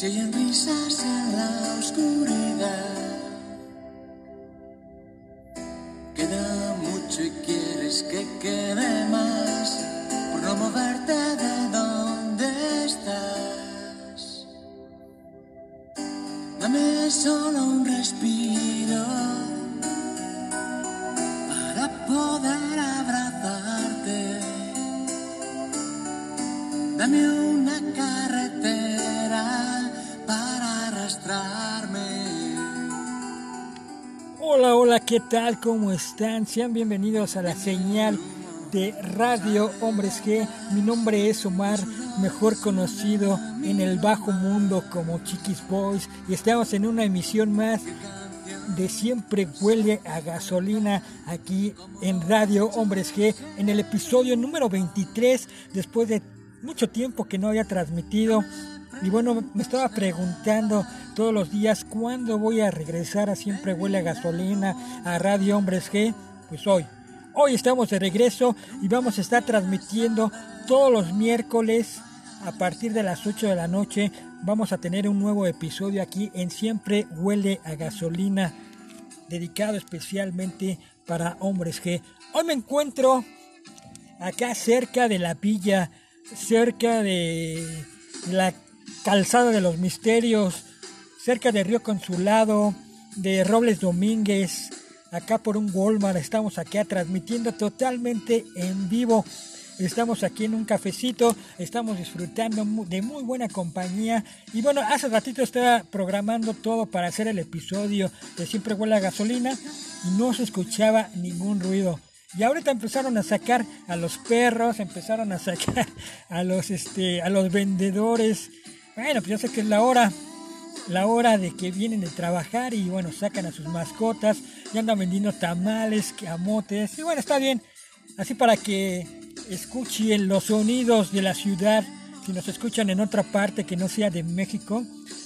se oyen risas en la oscuridad. Para arrastrarme. Hola, hola, ¿qué tal? ¿Cómo están? Sean bienvenidos a la señal de Radio Hombres G. Mi nombre es Omar, mejor conocido en el bajo mundo como Chiquis Boys. Y estamos en una emisión más de Siempre Huele a Gasolina aquí en Radio Hombres G. En el episodio número 23, después de mucho tiempo que no había transmitido. Y bueno, me estaba preguntando todos los días cuándo voy a regresar a Siempre Huele a Gasolina, a Radio Hombres G. Pues hoy. Hoy estamos de regreso y vamos a estar transmitiendo todos los miércoles a partir de las 8 de la noche. Vamos a tener un nuevo episodio aquí en Siempre Huele a Gasolina, dedicado especialmente para Hombres G. Hoy me encuentro acá cerca de la villa, cerca de la calzada de los misterios, cerca de Río Consulado, de Robles Domínguez, acá por un Walmart, estamos acá transmitiendo totalmente en vivo. Estamos aquí en un cafecito, estamos disfrutando de muy buena compañía. Y bueno, hace ratito estaba programando todo para hacer el episodio de Siempre Huele a Gasolina y no se escuchaba ningún ruido. Y ahorita empezaron a sacar a los perros, empezaron a sacar a los este a los vendedores. Bueno, pues ya sé que es la hora, la hora de que vienen de trabajar y bueno, sacan a sus mascotas y andan vendiendo tamales, camotes. Y bueno, está bien. Así para que escuchen los sonidos de la ciudad, si nos escuchan en otra parte que no sea de México,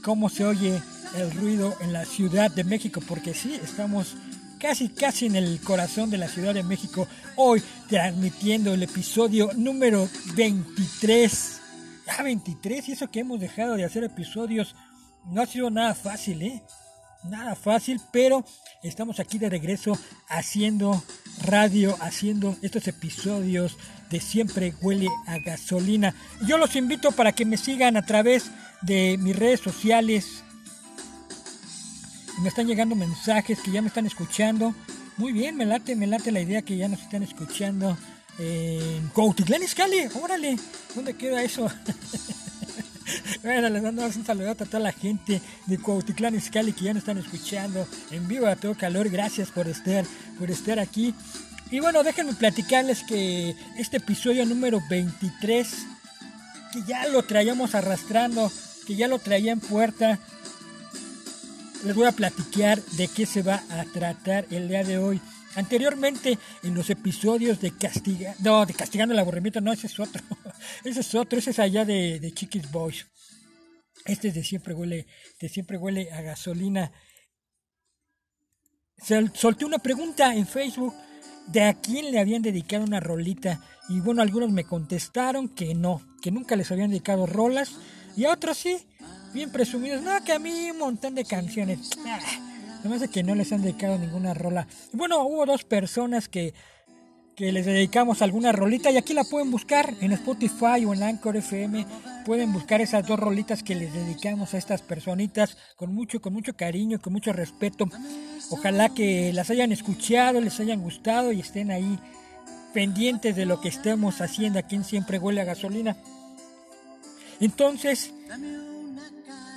cómo se oye el ruido en la Ciudad de México, porque sí, estamos casi, casi en el corazón de la Ciudad de México, hoy transmitiendo el episodio número 23. Ya 23, y eso que hemos dejado de hacer episodios no ha sido nada fácil, ¿eh? Nada fácil, pero estamos aquí de regreso haciendo radio, haciendo estos episodios de Siempre Huele a Gasolina. Yo los invito para que me sigan a través de mis redes sociales. Me están llegando mensajes que ya me están escuchando. Muy bien, me late, me late la idea que ya nos están escuchando en Cuautitlán Izcalli. Órale, ¿dónde queda eso? Bueno, les mandamos un saludo a toda la gente de Cuautitlán Izcalli que ya nos están escuchando en vivo a todo calor. Gracias por estar, por estar aquí. Y bueno, déjenme platicarles que este episodio número 23, que ya lo traíamos arrastrando, que ya lo traía en puerta, les voy a platicar de qué se va a tratar el día de hoy. Anteriormente, en los episodios de Castiga, no, de Castigando el Aburrimiento, no, ese es otro. ese es otro, ese es allá de, de Chiquis Boys. Este es de siempre huele, de siempre huele a gasolina. Sol- solté una pregunta en Facebook de a quién le habían dedicado una rolita. Y bueno, algunos me contestaron que no, que nunca les habían dedicado rolas. Y a otros sí, bien presumidos. No, que a mí un montón de canciones. Ah, se me hace que no les han dedicado ninguna rola. Bueno, hubo dos personas que, que les dedicamos alguna rolita y aquí la pueden buscar en Spotify o en Anchor FM. Pueden buscar esas dos rolitas que les dedicamos a estas personitas con mucho, con mucho cariño, con mucho respeto. Ojalá que las hayan escuchado, les hayan gustado y estén ahí pendientes de lo que estemos haciendo aquí en Siempre Huele a Gasolina. Entonces,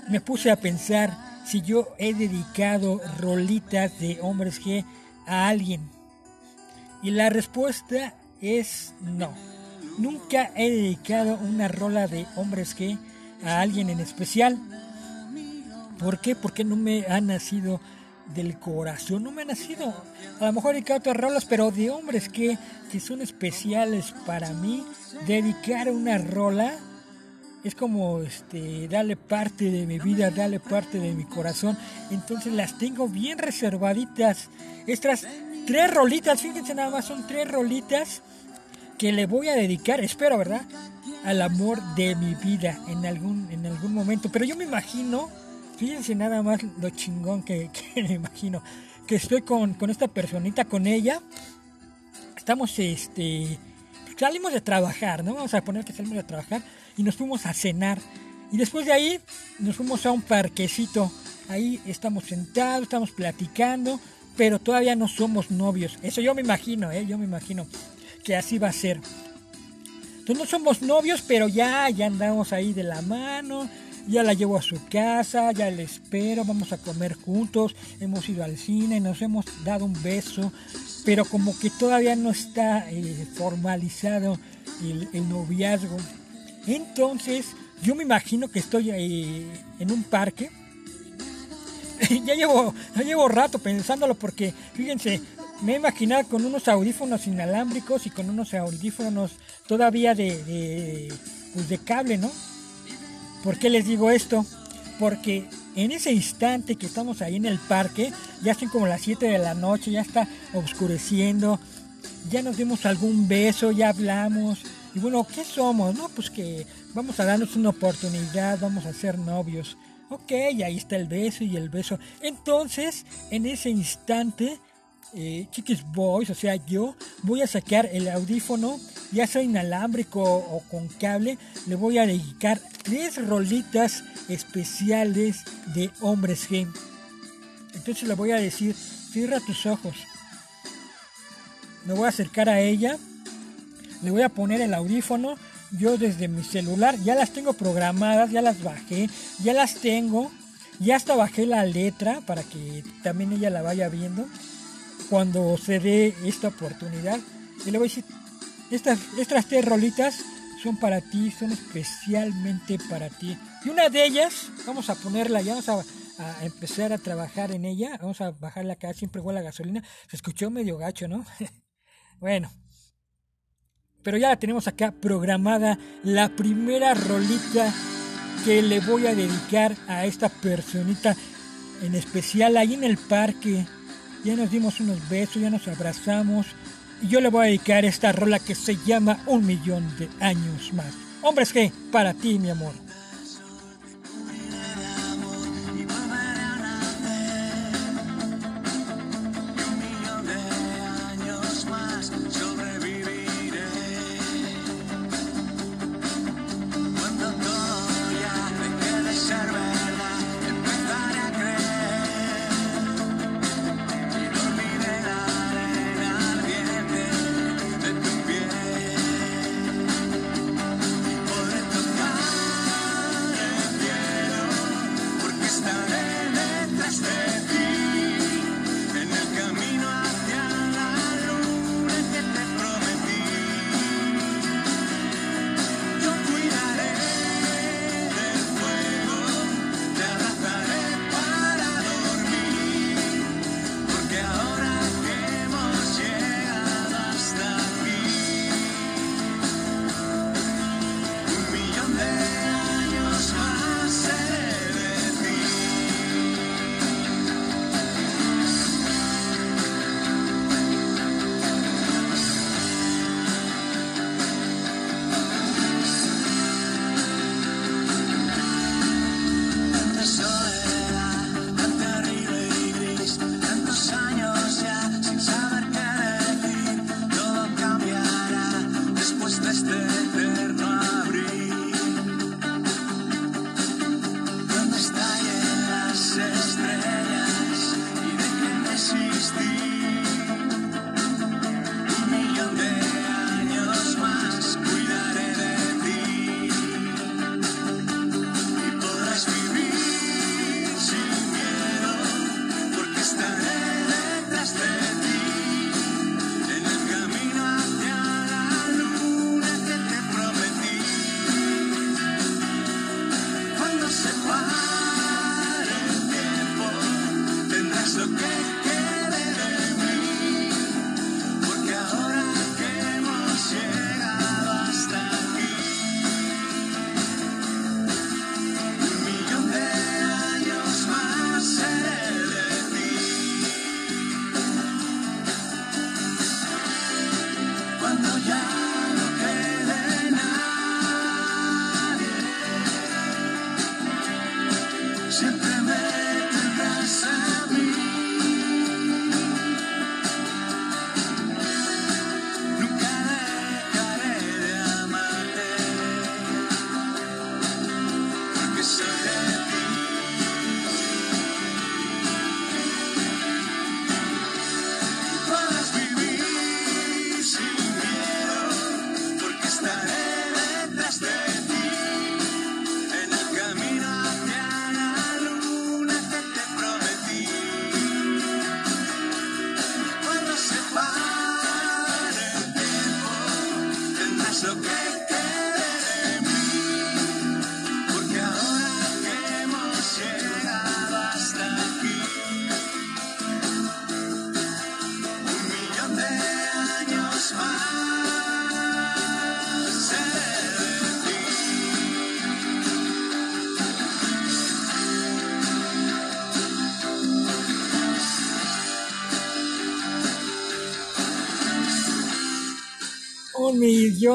me puse a pensar si yo he dedicado rolitas de hombres G a alguien. Y la respuesta es no. Nunca he dedicado una rola de hombres G a alguien en especial. ¿Por qué? Porque no me ha nacido del corazón, no me ha nacido. A lo mejor he dedicado otras rolas, pero de hombres que, que son especiales para mí, dedicar una rola es como este darle parte de mi vida, darle parte de mi corazón. Entonces las tengo bien reservaditas. Estas tres rolitas, fíjense nada más, son tres rolitas que le voy a dedicar, espero, ¿verdad? Al amor de mi vida en algún, en algún momento. Pero yo me imagino, fíjense nada más lo chingón que, me imagino, que estoy con, con esta personita, con ella. Estamos, este, salimos de trabajar, ¿no? Vamos a poner que salimos de trabajar y nos fuimos a cenar. Y después de ahí nos fuimos a un parquecito. Ahí estamos sentados, estamos platicando, pero todavía no somos novios. Eso yo me imagino, ¿eh? Yo me imagino que así va a ser. Entonces no somos novios, pero ya, ya andamos ahí de la mano. Ya la llevo a su casa, ya le espero, vamos a comer juntos, hemos ido al cine, nos hemos dado un beso, pero como que todavía no está eh, formalizado el, noviazgo. Entonces, yo me imagino que estoy eh, en un parque. ya llevo, ya llevo rato pensándolo porque, fíjense, me he imaginado con unos audífonos inalámbricos y con unos audífonos todavía de, de, pues de cable, ¿no? ¿Por qué les digo esto? Porque en ese instante que estamos ahí en el parque, ya son como las 7 de la noche, ya está oscureciendo, ya nos dimos algún beso, ya hablamos. Y bueno, ¿qué somos? No, pues que vamos a darnos una oportunidad, vamos a ser novios. Ok, ahí está el beso y el beso. Entonces, en ese instante, eh, Chiquis Boys, o sea, yo voy a sacar el audífono, ya sea inalámbrico o con cable, le voy a dedicar tres rolitas especiales de hombres G. Entonces le voy a decir, cierra tus ojos. Me voy a acercar a ella, le voy a poner el audífono, yo desde mi celular ya las tengo programadas, ya las bajé, ya las tengo, ya hasta bajé la letra para que también ella la vaya viendo cuando se dé esta oportunidad. Y le voy a decir, estas, estas tres rolitas son para ti, son especialmente para ti. Y una de ellas, vamos a ponerla, ya vamos a, empezar a trabajar en ella, vamos a bajarla acá, siempre huele a gasolina. Se escuchó medio gacho, ¿no? bueno. Pero ya la tenemos acá programada, la primera rolita que le voy a dedicar a esta personita en especial ahí en el parque ya nos dimos unos besos, ya nos abrazamos. Y yo le voy a dedicar esta rola que se llama Un millón de años más. Hombres que, para ti, mi amor.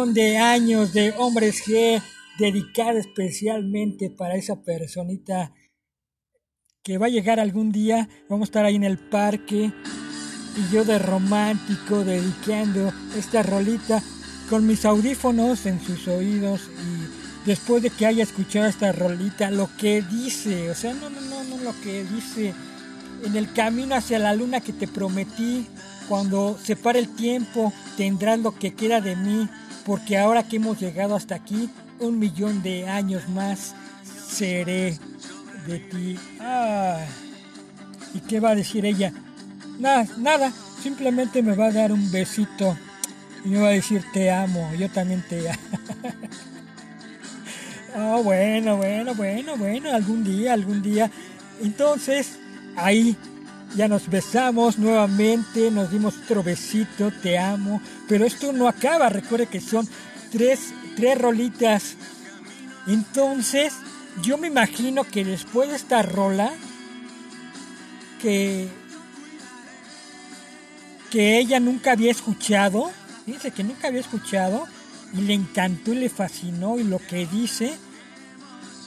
Millón de años de hombres G dedicado especialmente para esa personita que va a llegar algún día. Vamos a estar ahí en el parque y yo de romántico dedicando esta rolita con mis audífonos en sus oídos y después de que haya escuchado esta rolita lo que dice, o sea, no, no, no, no lo que dice en el camino hacia la luna que te prometí, cuando se pare el tiempo tendrás lo que queda de mí, porque ahora que hemos llegado hasta aquí, un millón de años más seré de ti. Ah. ¿Y qué va a decir ella? Nada, nada, simplemente me va a dar un besito y me va a decir te amo, yo también te amo. oh, bueno, bueno, bueno, bueno, algún día, algún día. Entonces, ahí ya nos besamos nuevamente, nos dimos otro besito, te amo. Pero esto no acaba, recuerde que son tres, tres rolitas. Entonces, yo me imagino que después de esta rola, que, que ella nunca había escuchado, dice que nunca había escuchado, y le encantó y le fascinó, y lo que dice,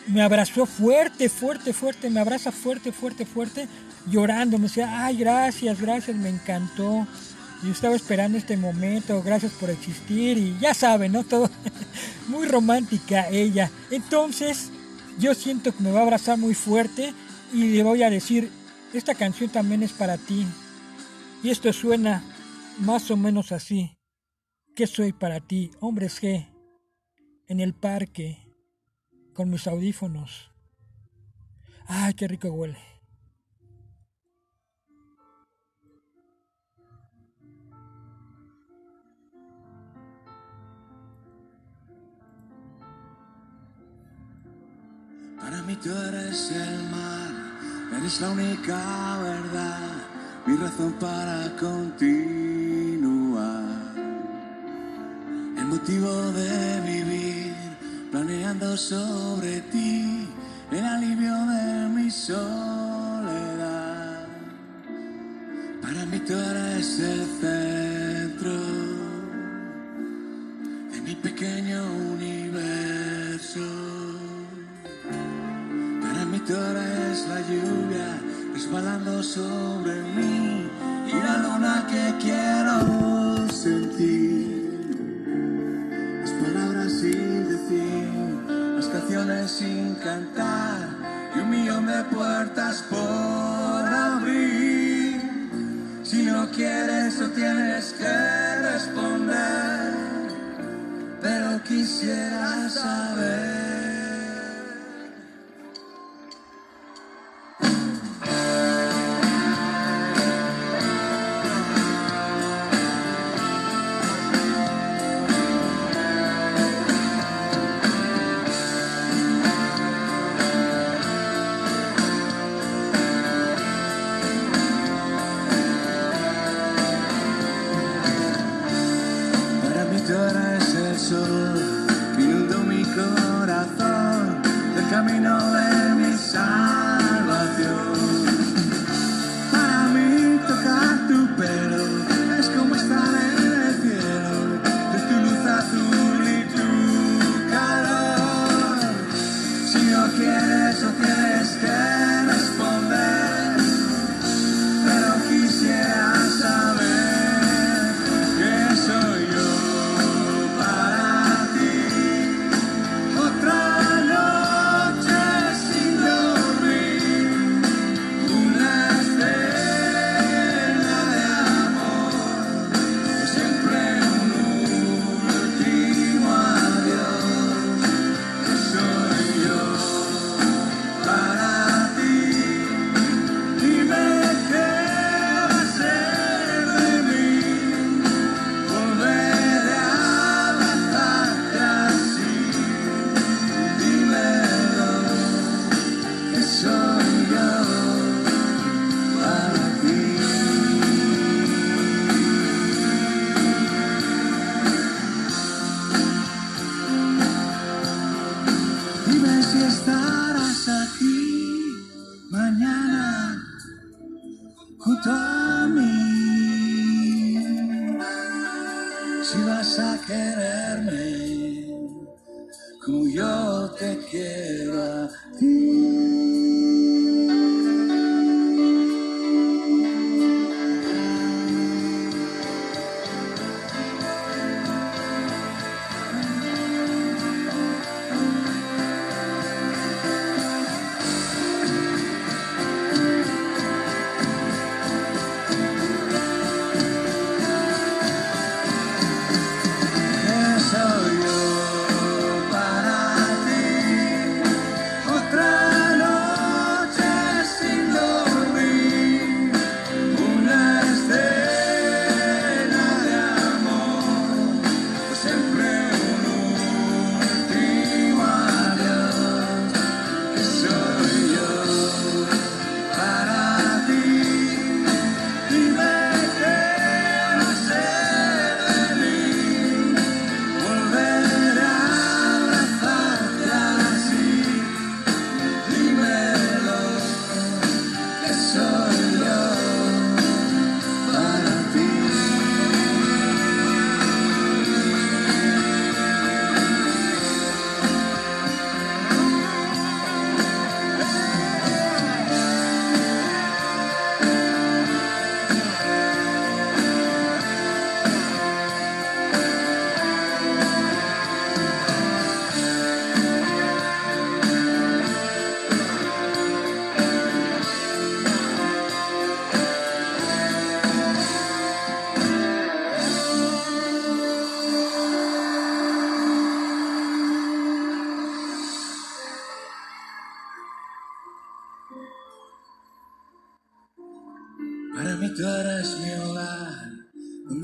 me abrazó fuerte, fuerte, fuerte, me abraza fuerte, fuerte, fuerte, llorando, me decía, ay, gracias, gracias, me encantó. Yo estaba esperando este momento, gracias por existir y ya saben, ¿no? Todo muy romántica ella. Entonces, yo siento que me va a abrazar muy fuerte y le voy a decir, esta canción también es para ti. Y esto suena más o menos así. ¿Qué soy para ti? Hombres G. En el parque. Con mis audífonos. Ay, qué rico huele. Para mí tú eres el mar, eres la única verdad, mi razón para continuar. El motivo de vivir, planeando sobre ti, el alivio de mi soledad. Para mí tú eres el centro de mi pequeño lluvia resbalando sobre mí y la luna que quiero sentir.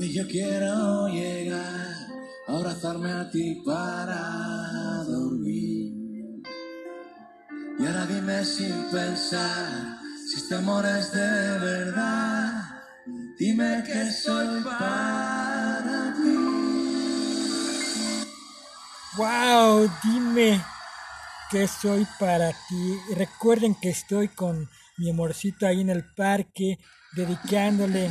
Donde yo quiero llegar, abrazarme a ti para dormir. Y ahora dime sin pensar, si este amor es de verdad, dime que soy para ti. ¡Wow! Dime que soy para ti. Recuerden que estoy con mi amorcito ahí en el parque, dedicándole,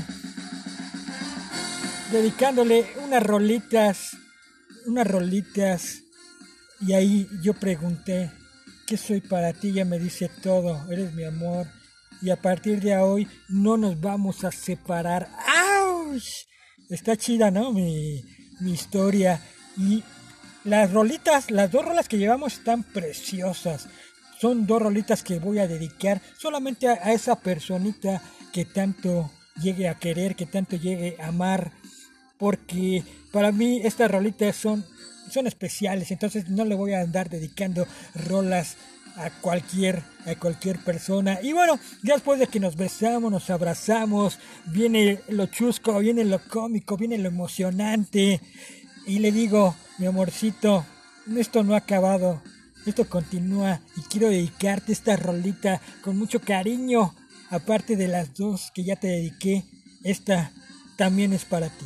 dedicándole unas rolitas, unas rolitas. Y ahí yo pregunté, ¿qué soy para ti? Ella me dice todo, eres mi amor. Y a partir de hoy no nos vamos a separar. ¡Auch! Está chida, ¿no? Mi, mi historia. Y las rolitas, las dos rolas que llevamos están preciosas. Son dos rolitas que voy a dedicar solamente a, a esa personita que tanto llegue a querer, que tanto llegue a amar. Porque para mí estas rolitas son, son especiales. Entonces no le voy a andar dedicando rolas a cualquier, a cualquier persona. Y bueno, ya después de que nos besamos, nos abrazamos, viene lo chusco, viene lo cómico, viene lo emocionante. Y le digo, mi amorcito, esto no ha acabado, esto continúa y quiero dedicarte esta rolita con mucho cariño. Aparte de las dos que ya te dediqué, esta también es para ti.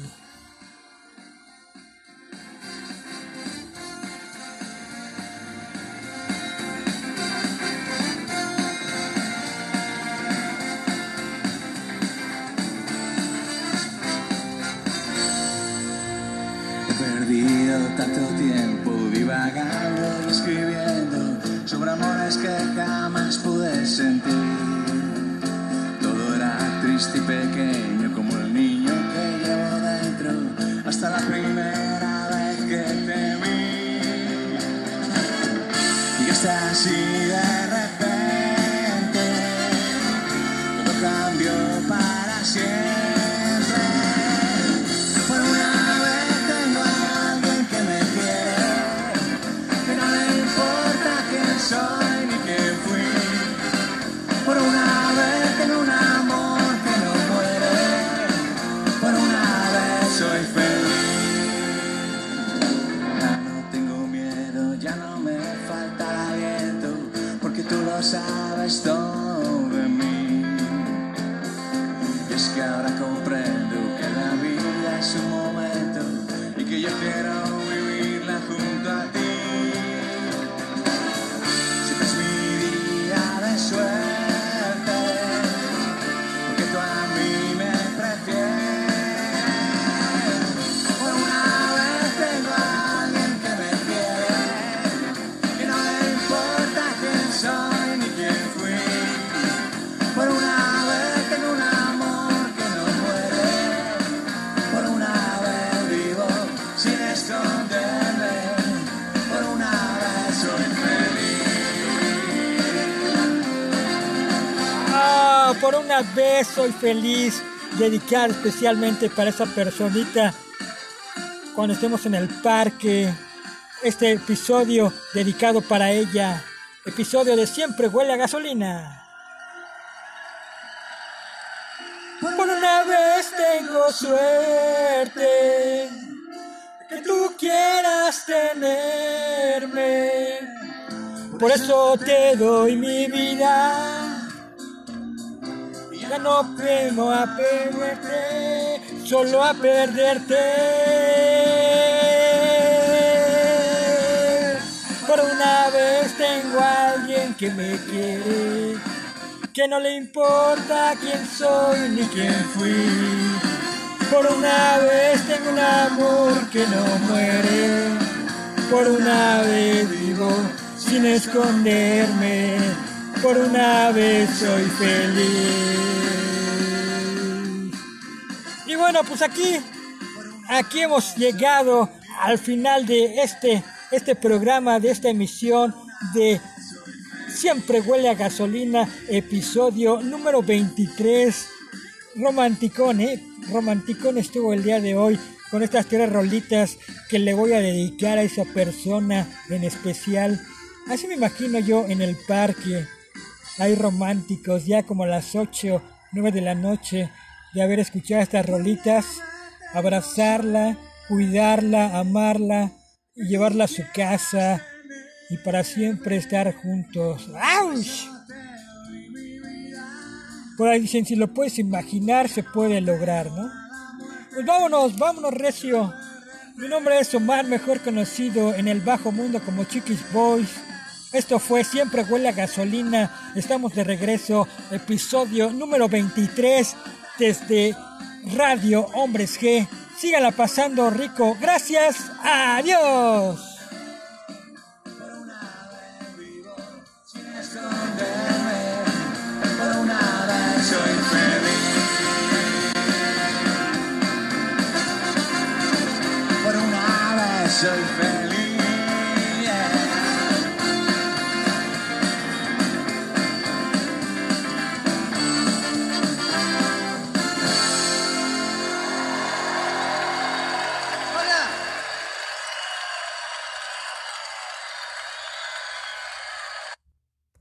Una vez soy feliz, dedicar especialmente para esa personita cuando estemos en el parque. Este episodio dedicado para ella. Episodio de Siempre huele a gasolina. Por una vez tengo suerte que tú quieras tenerme. Por eso te doy mi vida. No vengo a perderte, solo a perderte. Por una vez tengo a alguien que me quiere, que no le importa quién soy ni quién fui. Por una vez tengo un amor que no muere, por una vez vivo sin esconderme, por una vez soy feliz. Y bueno, pues aquí, aquí hemos llegado al final de este, este programa, de esta emisión de Siempre huele a gasolina, episodio número 23. Romanticón, ¿eh? Romanticón estuvo el día de hoy con estas tres rolitas que le voy a dedicar a esa persona en especial. Así me imagino yo en el parque. Hay románticos ya como a las 8, 9 de la noche de haber escuchado estas rolitas. Abrazarla, cuidarla, amarla llevarla a su casa y para siempre estar juntos. ¡Auch! Por ahí dicen, si lo puedes imaginar, se puede lograr, ¿no? Pues vámonos, vámonos, Recio. Mi nombre es Omar, mejor conocido en el bajo mundo como Chiquis Boys. Esto fue Siempre Huele a Gasolina. Estamos de regreso, episodio número 23 desde Radio Hombres G. Síganla pasando rico. Gracias. Adiós. Por una vez soy